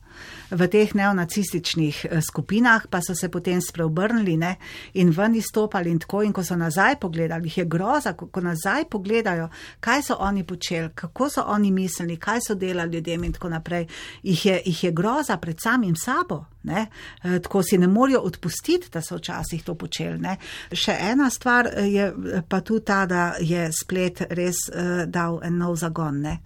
V teh neonacističnih eh, skupinah, pa so se potem spreobrnili ne? in ven izstopali in tako. In ko so nazaj pogledali, jih je groza, ko, ko nazaj pogledajo, kaj so oni počeli, kako so oni mislili, kaj so delali ljudem in tako naprej. Jih je, jih je groza pred samim sabo. Ne? E, tako si ne morajo odpustiti, da so včasih to počeli. Ne? Še ena stvar eh, je eh, pa tudi ta, da je splet res dal en nov zagon. Ne?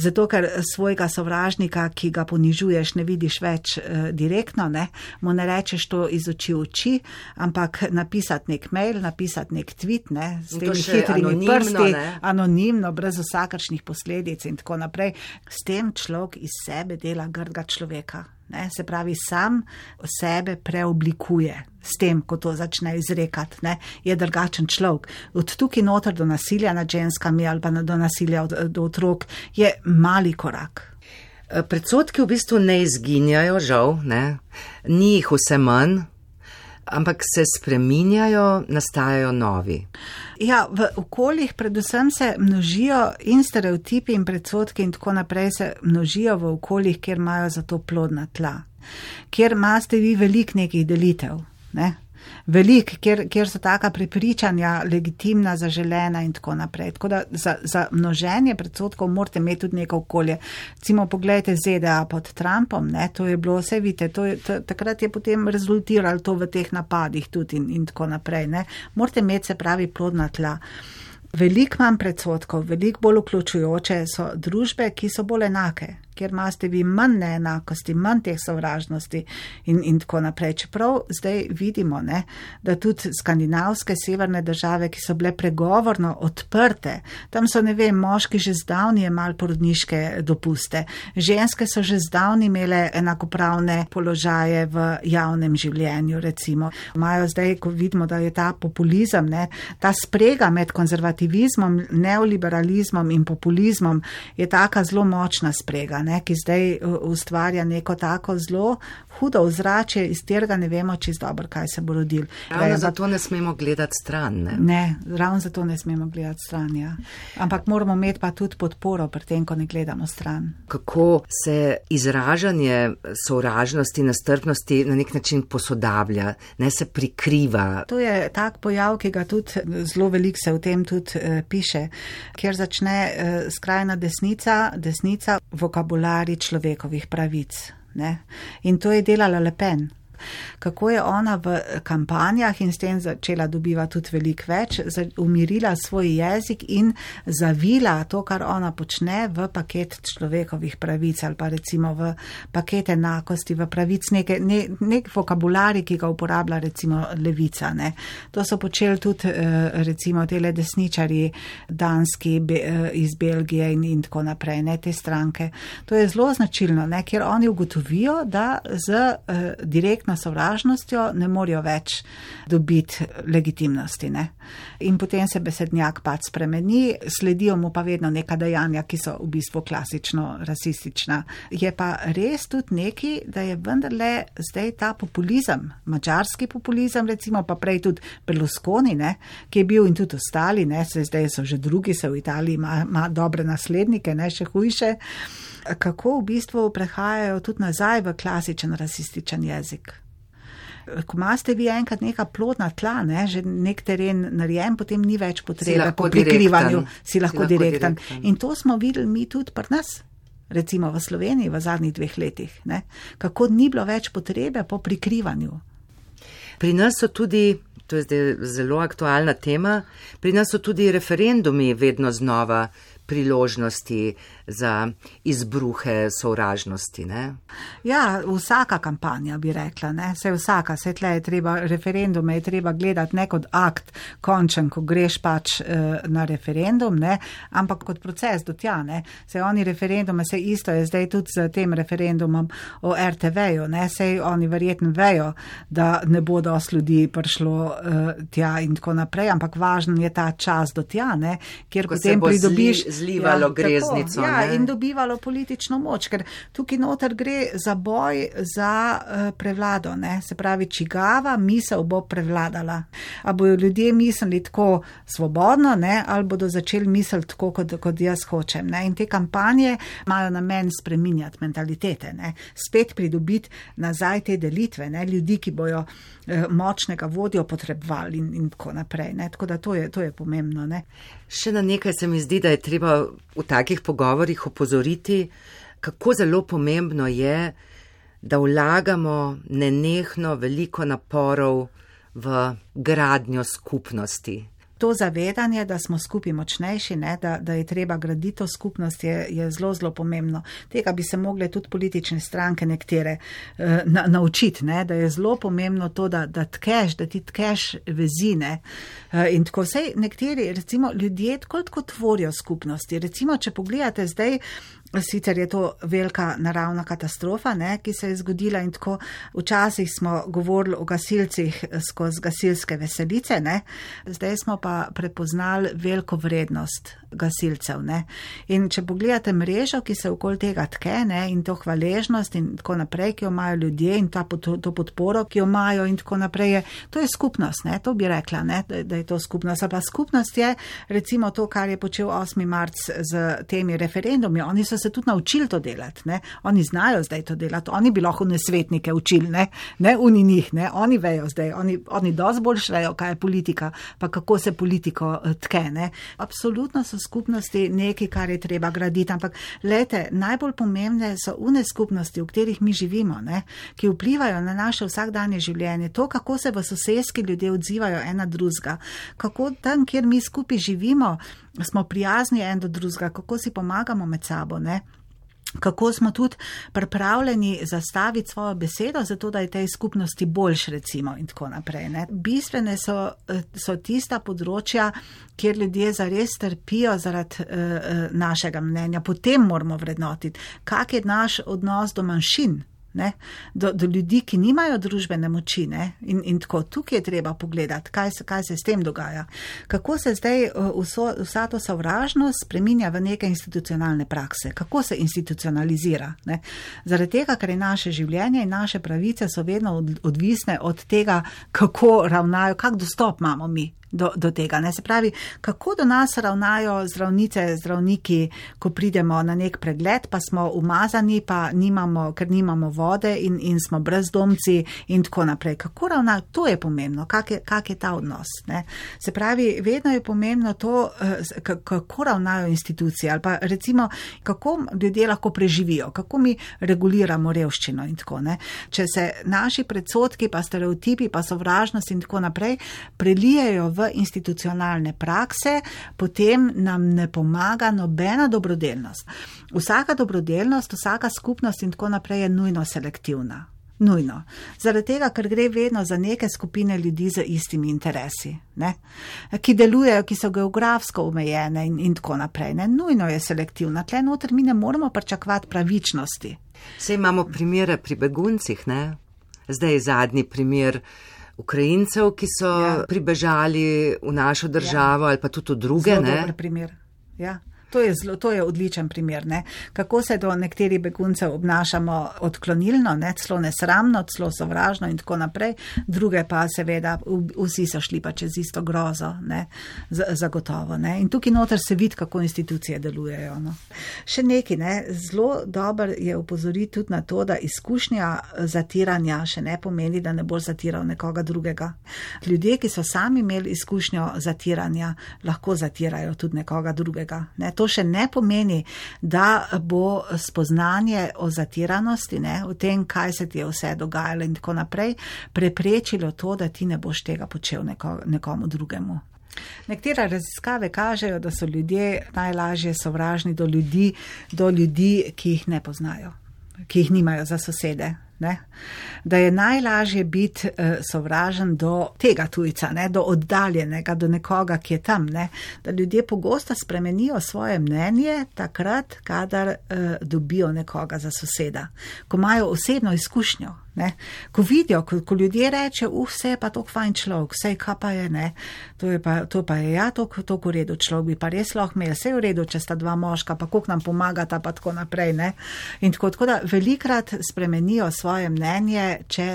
Zato, ker svojega sovražnika, ki ga ponižuješ, ne vidiš več direktno, ne? mu ne rečeš to iz oči v oči, ampak napisati nek mail, napisati nek tweet, ne? s temi hitrimi anonimno, prsti, ne? anonimno, brez vsakršnih posledic in tako naprej. S tem človek iz sebe dela grdega človeka. Ne, se pravi, sam sebe preoblikuje s tem, ko to začne izrekati. Ne, je drugačen človek. Od tukaj noter do nasilja nad ženskami ali pa do nasilja od, do otrok je mali korak. Predsodki v bistvu ne izginjajo, žal, ne? ni jih vse manj, ampak se spreminjajo, nastajajo novi. Ja, v okoljih predvsem se množijo in stereotipi in predsotki in tako naprej se množijo v okoljih, kjer imajo za to plodna tla, kjer imate vi velik nekih delitev. Ne? Velik, kjer, kjer so taka prepričanja legitimna, zaželena in tako naprej. Tako da za, za množenje predsotkov morate imeti tudi neko okolje. Cimo pogledajte ZDA pod Trumpom, ne, to je bilo, vse vidite, to je, to, takrat je potem rezultiralo to v teh napadih tudi in, in tako naprej. Ne. Morate imeti se pravi plodna tla. Veliko manj predsotkov, veliko bolj vključujoče so družbe, ki so bolj enake, kjer imate vi manj neenakosti, manj teh sovražnosti in, in tako naprej. Čeprav zdaj vidimo, ne, da tudi skandinavske severne države, ki so bile pregovorno odprte, tam so, ne vem, moški že zdavni imeli porodniške dopuste, ženske so že zdavni imele enakopravne položaje v javnem življenju, recimo. Imajo zdaj, ko vidimo, da je ta populizem, ne, ta sprega med konzervativizmom, neoliberalizmom in populizmom, je taka zelo močna sprega, ne, ki zdaj ustvarja neko tako zelo hudo ozračje, iz tega ne vemo čisto dobro, kaj se bo rodil. Ravno zato ne smemo gledati stran. Ne? Ne, ravno zato ne smemo gledati stran. Ja. Ampak moramo imeti pa tudi podporo pri tem, ko ne gledamo stran. Kako se izražanje sovražnosti, nastrpnosti na nek način posodablja, ne se prikriva. To je tak pojav, ki ga tudi zelo veliko se o tem tudi eh, piše, kjer začne eh, skrajna desnica, desnica vokabulari človekovih pravic. Ne? In to je delala Le Pen. Kako je ona v kampanjah in s tem začela dobivati tudi veliko več, umirila svoj jezik in zavila to, kar ona počne v paket človekovih pravic ali pa recimo v paket enakosti, v pravic neke, ne, nek vokabulari, ki ga uporablja recimo levica. Ne. To so počeli tudi eh, recimo tele desničari danski eh, iz Belgije in, in tako naprej, ne te stranke. To je zelo značilno, ne, ker oni ugotovijo, da z eh, direktno sovražnostjo ne morejo več dobiti legitimnosti. Ne. In potem se besednjak pač spremeni, sledijo mu pa vedno neka dejanja, ki so v bistvu klasično rasistična. Je pa res tudi neki, da je vendarle zdaj ta populizem, mačarski populizem, recimo pa prej tudi Berlusconi, ne, ki je bil in tudi ostali, ne, se zdaj so že drugi, se v Italiji ima, ima dobre naslednike, ne še hujše, kako v bistvu prehajajo tudi nazaj v klasičen rasističen jezik. Ko imate vi enkrat neka plodna tla, ne, že nek teren narejen, potem ni več potrebe po prikrivanju, si lahko lahko direkten. direkten. In to smo videli mi tudi pri nas, recimo v Sloveniji v zadnjih dveh letih, ne, kako ni bilo več potrebe po prikrivanju. Pri nas so tudi, to je zdaj zelo aktualna tema, pri nas so tudi referendumi vedno znova priložnosti za izbruhe sovražnosti. Ne? Ja, vsaka kampanja bi rekla, ne, se vsaka, se tle je treba, referendume je treba gledati ne kot akt končen, ko greš pač eh, na referendum, ne, ampak kot proces do tja, ne, se oni referendume, se isto je zdaj tudi z tem referendumom o RTV-ju, ne, se oni verjetno vejo, da ne bodo dosti ljudi prišlo uh, tja in tako naprej, ampak važen je ta čas do tja, ne, kjer Ko potem bo pridobiš. zli- zlivalo tako, greznico, Ja, ne. in dobivalo politično moč, ker tukaj noter gre za boj za uh, prevlado, ne, se pravi, čigava misel bo prevladala. A bojo ljudje mislili tako svobodno, ne, ali bodo začeli misliti tako, kot, kot jaz hočem. Ne. In te kampanje imajo namen spreminjati mentalitete, ne. spet pridobiti nazaj te delitve, ne. ljudi, ki bojo eh, močnega vodjo potrebovali in, in tako naprej. Ne. Tako da to je, to je pomembno. Ne. Še na nekaj se mi zdi, da je treba v takih pogovorjih opozoriti, kako zelo pomembno je, da vlagamo nenehno veliko naporov v gradnjo skupnosti. To zavedanje, da smo skupaj močnejši, ne, da, da je treba graditi to skupnost, je, je zelo, zelo pomembno. Tega bi se mogle tudi politične stranke nekatere eh, na, naučiti, ne, da je zelo pomembno to, da, da tkeš, da ti tkeš vezine. Eh, in tako vsej nekateri, recimo, ljudje tako tako tvorijo skupnosti. Recimo, če pogledate zdaj, Sicer je to velika naravna katastrofa, ne, ki se je zgodila in tako včasih smo govorili o gasilcih skozi gasilske veselice, ne. zdaj smo pa prepoznali veliko vrednost gasilcev. Ne. In če pogledate mrežo, ki se okoli tega tke ne, in to hvaležnost in tako naprej, ki jo imajo ljudje in ta, pod- to podporo, ki jo imajo in tako naprej, je, to je skupnost, ne, to bi rekla, ne, da, da je to skupnost. Pa skupnost je recimo to, kar je počel 8. marc z temi referendumi. Oni so se tudi naučili to delati, ne? oni znajo zdaj to delati, oni bi lahko nesvetnike učili, ne, ne uni njih, ne, oni vejo zdaj, oni, oni dosti bolj švejo, kaj je politika, pa kako se politiko eh, tke. Ne? Absolutno so skupnosti nekaj, kar je treba graditi, ampak lete, najbolj pomembne so une skupnosti, v katerih mi živimo, ne? ki vplivajo na naše vsakdanje življenje, to, kako se v sosedski ljudje odzivajo ena drugega, kako tam, kjer mi skupaj živimo, smo prijazni en do drugega, kako si pomagamo med sabo. Ne? Kako smo tudi pripravljeni zastaviti svojo besedo, zato da je tej skupnosti boljš, recimo, in tako naprej. Ne? Bistvene so, eh, so tista področja, kjer ljudje zares trpijo zaradi uh, našega mnenja. Potem moramo vrednotiti, kak je naš odnos do manjšin. Ne, do, do ljudi, ki nimajo družbene moči. Ne, in, in tako tukaj je treba pogledati, kaj se, kaj se s tem dogaja. Kako se zdaj uh, vso, vsa to sovražnost spreminja v neke institucionalne prakse, kako se institucionalizira. Ne. Zaradi tega, ker je naše življenje in naše pravice so vedno od, odvisne od tega, kako ravnajo, kak dostop imamo mi. Do, do tega. Ne? Se pravi, kako do nas ravnajo zdravnice, zdravniki, ko pridemo na nek pregled, pa smo umazani, pa nimamo, ker nimamo vode in, in smo brezdomci in tako naprej. Kako ravnajo, to je pomembno, kak je, kak je ta odnos. Ne? Se pravi, vedno je pomembno to, eh, kako ravnajo institucije ali pa recimo, kako ljudje lahko preživijo, kako mi reguliramo revščino in tako. Ne? Če se naši predsotki, pa stereotipi, pa sovražnost in tako naprej prelijejo v institucionalne prakse, potem nam ne pomaga nobena dobrodelnost. Vsaka dobrodelnost, vsaka skupnost in tako naprej je nujno selektivna. Nujno. Zaradi tega, ker gre vedno za neke skupine ljudi z istimi interesi, ne? ki delujejo, ki so geografsko omejene in, in tako naprej. Ne? Nujno je selektivna. Tle noter mi ne moremo pričakovati pravičnosti. Vse imamo primere pri beguncih, ne? Zdaj je zadnji primer Ukrajincev, ki so ja. Ja. pribežali v našo državo ja. ali pa tudi v druge. Zelo Ne? dober primer. Ja. To je, zelo, to je odličen primer, ne? kako se do nekaterih beguncev obnašamo odklonilno, ne? celo nesramno, celo sovražno in tako naprej, druge pa seveda vsi so šli pa čez isto grozo, ne? Z, zagotovo. Ne? In tukaj noter se vidi, kako institucije delujejo. No? Še nekaj, ne? zelo dober je upozoriti tudi na to, da izkušnja zatiranja še ne pomeni, da ne boš zatiral nekoga drugega. Ljudje, ki so sami imeli izkušnjo zatiranja, lahko zatirajo tudi nekoga drugega. Ne? To še ne pomeni, da bo spoznanje o zatiranosti, ne? o tem, kaj se ti je vse dogajalo in tako naprej, preprečilo to, da ti ne boš tega počel neko, nekomu drugemu. Nekatere raziskave kažejo, da so ljudje najlažje sovražni do ljudi, do ljudi, ki jih ne poznajo, ki jih nimajo za sosede. Ne? Da je najlažje biti uh, sovražen do tega tujca, ne? do oddaljenega, do nekoga, ki je tam. Ne? Da ljudje pogosto spremenijo svoje mnenje takrat, kadar uh, dobijo nekoga za soseda, ko imajo osebno izkušnjo. Ne? Ko vidijo, ko, ko ljudje rečejo, uh, vse je pa to fajn človek, vse kaj pa je, ne, to, je pa, to pa je ja, to, to v redu človek bi pa res lahko imel, vse je v redu, če sta dva moška, pa koliko nam pomagata, pa tako naprej. Ne? In tako, tako da velikrat spremenijo svoje mnenje, če,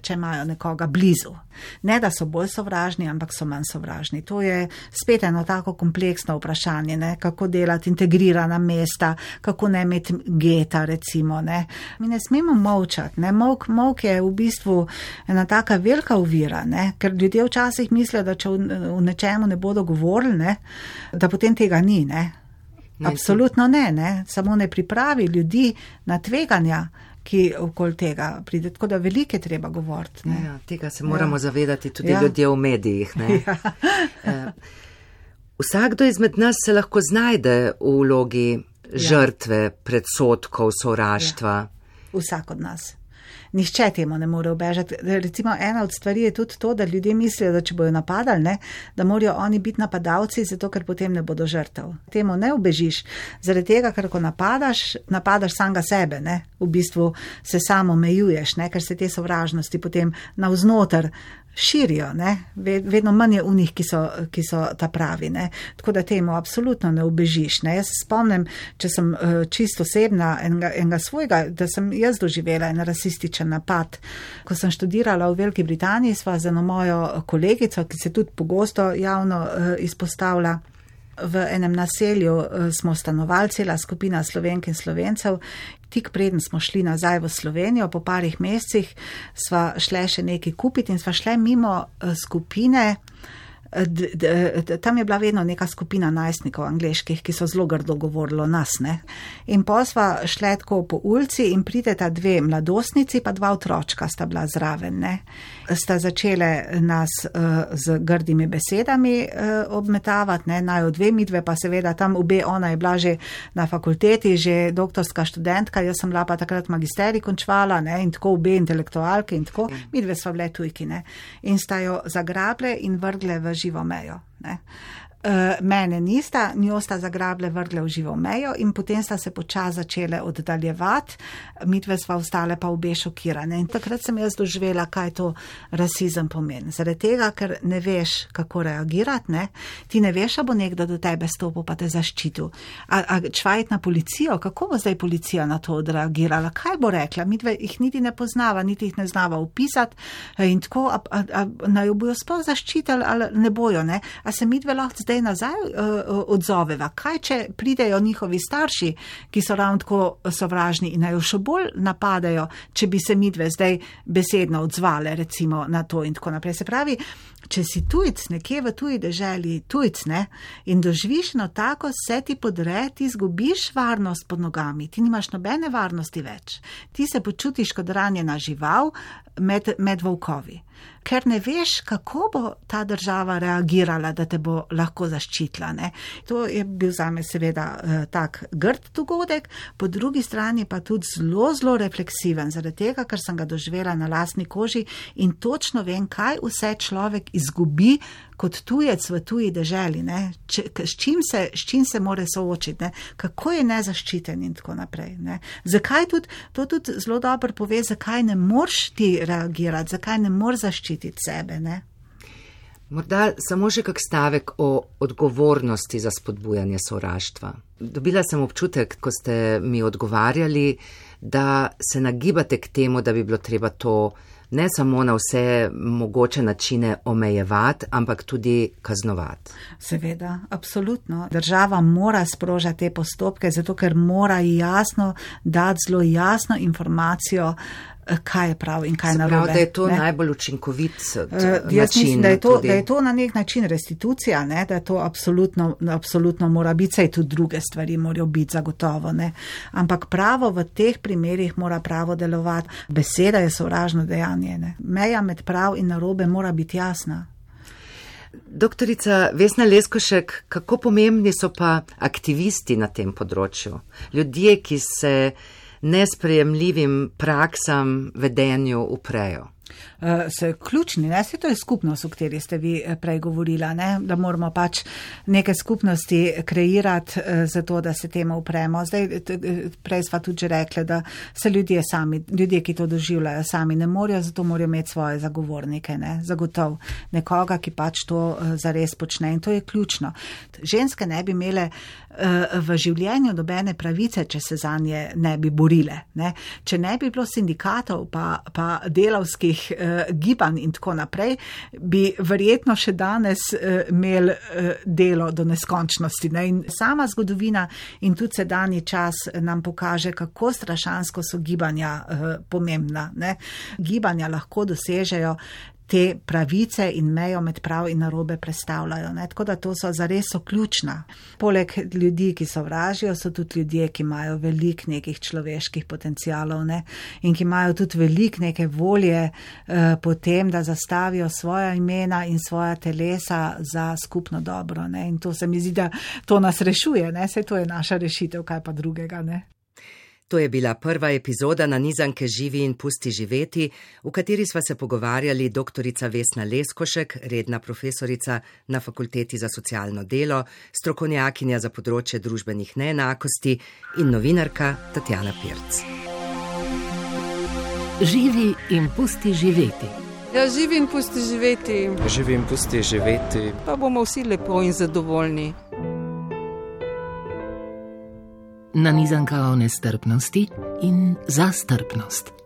če imajo nekoga blizu. Ne, da so bolj sovražni, ampak so manj sovražni. To je spet eno tako kompleksno vprašanje, ne? kako delati integrirana mesta, kako ne imeti geta, recimo. Ne? Mi ne smemo molčati, ne molk mok je v bistvu ena taka velika uvira, ne? ker ljudje včasih mislijo, da če v, v nečemu ne bodo govorili, ne? da potem tega ni. Ne? Ne, Absolutno ne, ne, samo ne pripravi ljudi na tveganja, ki okoli tega pride. Tako da velike treba govoriti. Ja, tega se moramo ja. zavedati tudi ja. ljudje v medijih. Ja. Eh, vsakdo izmed nas se lahko znajde v vlogi ja. žrtve predsotkov, sovraštva. Ja. Vsak od nas nišče temu ne more obežati. Recimo ena od stvari je tudi to, da ljudje mislijo, da če bojo napadali, ne, da morajo oni biti napadalci, zato ker potem ne bodo žrtev. Temu ne obežiš, zaradi tega, ker ko napadaš, napadaš samega sebe, ne, v bistvu se samo omejuješ, ker se te sovražnosti potem navznoter širijo, ne? vedno manj je v njih, ki so, ki so ta pravi. Ne? Tako da temu absolutno ne ubežiš. Ne? Jaz se spomnim, če sem uh, čisto osebna enega, enega svojega, da sem jaz doživela en rasističen napad. Ko sem študirala v Veliki Britaniji, sva z eno mojo kolegico, ki se tudi pogosto javno uh, izpostavlja. V enem naselju uh, smo stanovali, cela skupina slovenk in slovencev, tik preden smo šli nazaj v Slovenijo, po parih mesecih, sva šle še nekaj kupiti in sva šle mimo eh, skupine, tam je bila vedno neka skupina najstnikov angliških, ki so zelo grdo govorili o nas. Ne? In posva šle tako po ulici in prideta dve mladostnici, pa dva otročka sta bila zraven. Ne? Sta začele nas uh, z grdimi besedami uh, obmetavati, ne? naj dve midve, pa seveda tam obe, ona je bila že na fakulteti, že doktorska študentka, jaz sem bila pa takrat magisterij končvala ne? in tako obe intelektualke in tako, midve sva bile tujki. Ne? In sta jo zagrable in vrgle v živo mejo. Ne. Eh, mene nista, njo sta zagrable vrgle v živo mejo in potem sta se počasi začele oddaljevati, mitve sva ostale pa obe šokirane. In takrat sem jaz doživela, kaj to rasizem pomeni. Zaradi tega, ker ne veš, kako reagirati, ne? ti ne veš, a bo nekdo do tebe stopil pa te zaščitil. A, a čvajt na policijo, kako bo zdaj policija na to odreagirala, kaj bo rekla, mitve jih niti ne poznava, niti jih ne znava upisati in tako, a, a, a naj jo bojo sploh zaščitili ali ne bojo, ne? A se mitve lahko zdaj nazaj uh, odzoveva. Kaj, če pridejo njihovi starši, ki so ravno tako sovražni in naj jo še bolj napadajo, če bi se midve zdaj besedno odzvale, recimo na to in tako naprej. Se pravi, če si tujc nekje v tuji deželi, tujc ne, in doživiš eno tako, se ti podre, ti izgubiš varnost pod nogami, ti nimaš nobene varnosti več. Ti se počutiš kot ranjena žival med, med volkovi ker ne veš, kako bo ta država reagirala, da te bo lahko zaščitila. Ne. To je bil za me seveda eh, tak grd dogodek, po drugi strani pa tudi zelo, zelo refleksiven, zaradi tega, ker sem ga doživela na lasni koži in točno vem, kaj vse človek izgubi kot tujec v tuji deželi, Če, s, čim se, s čim se more soočiti, ne? kako je nezaščiten in tako naprej. Ne? Zakaj tudi, to tudi zelo dobro pove, zakaj ne moreš ti reagirati, zakaj ne moreš zaščititi sebe. Ne? Morda samo še kak stavek o odgovornosti za spodbujanje sovraštva. Dobila sem občutek, ko ste mi odgovarjali, da se nagibate k temu, da bi bilo treba to ne samo na vse mogoče načine omejevati, ampak tudi kaznovati. Seveda, absolutno. Država mora sprožati te postopke, zato ker mora jasno dati zelo jasno informacijo, kaj je prav in kaj narobe. Prav, da je to ne? najbolj učinkovit uh, način. Mislim, da, je to, da je to na nek način restitucija, ne? da je to absolutno, absolutno mora biti, saj tudi druge stvari morajo biti zagotovo. Ne? Ampak pravo v teh primerjih mora pravo delovati. Beseda je sovražno dejanje. Ne? Meja med prav in narobe mora biti jasna. Doktorica Vesna Leskošek, kako pomembni so pa aktivisti na tem področju? Ljudje, ki se nesprejemljivim praksam vedenju uprejo. Uh, so ključni, ne, se to je skupnost, o kateri ste vi eh, prej govorila, ne, da moramo pač neke skupnosti kreirati, uh, zato da se temu upremo. Zdaj, prej sva tudi že rekla, da se ljudje sami, ljudje, ki to doživljajo, sami ne morejo, zato morajo imeti svoje zagovornike, ne, zagotov nekoga, ki pač to zares počne in to je ključno. Ženske ne bi imele v življenju dobene pravice, če se za nje ne bi borile. Ne. Če ne bi bilo sindikatov pa, pa delavskih uh, gibanj in tako naprej, bi verjetno še danes uh, imeli uh, delo do neskončnosti. Ne? In sama zgodovina in tudi sedanji čas nam pokaže, kako strašansko so gibanja uh, pomembna. Ne? Gibanja lahko dosežejo te pravice in mejo med prav in narobe predstavljajo. Ne? Tako da to so zares so ključna. Poleg ljudi, ki sovražijo, so tudi ljudje, ki imajo velik nekih človeških potencijalov ne? in ki imajo tudi velik neke volje eh, potem, da zastavijo svoja imena in svoja telesa za skupno dobro. Ne? In to se mi zdi, da to nas rešuje, ne? se to je naša rešitev, kaj pa drugega. Ne? To je bila prva epizoda na nizanke Živi in pusti živeti, v kateri sva se pogovarjali dr. Vesna Leskošek, redna profesorica na Fakulteti za socialno delo, strokovnjakinja za področje družbenih neenakosti in novinarka Tatjana Pirc. Živi in pusti živeti. Ja, živi in pusti živeti. Živi in pusti živeti. Pa bomo vsi lepo in zadovoljni nanizanka o nestrpnosti in zastrpnost.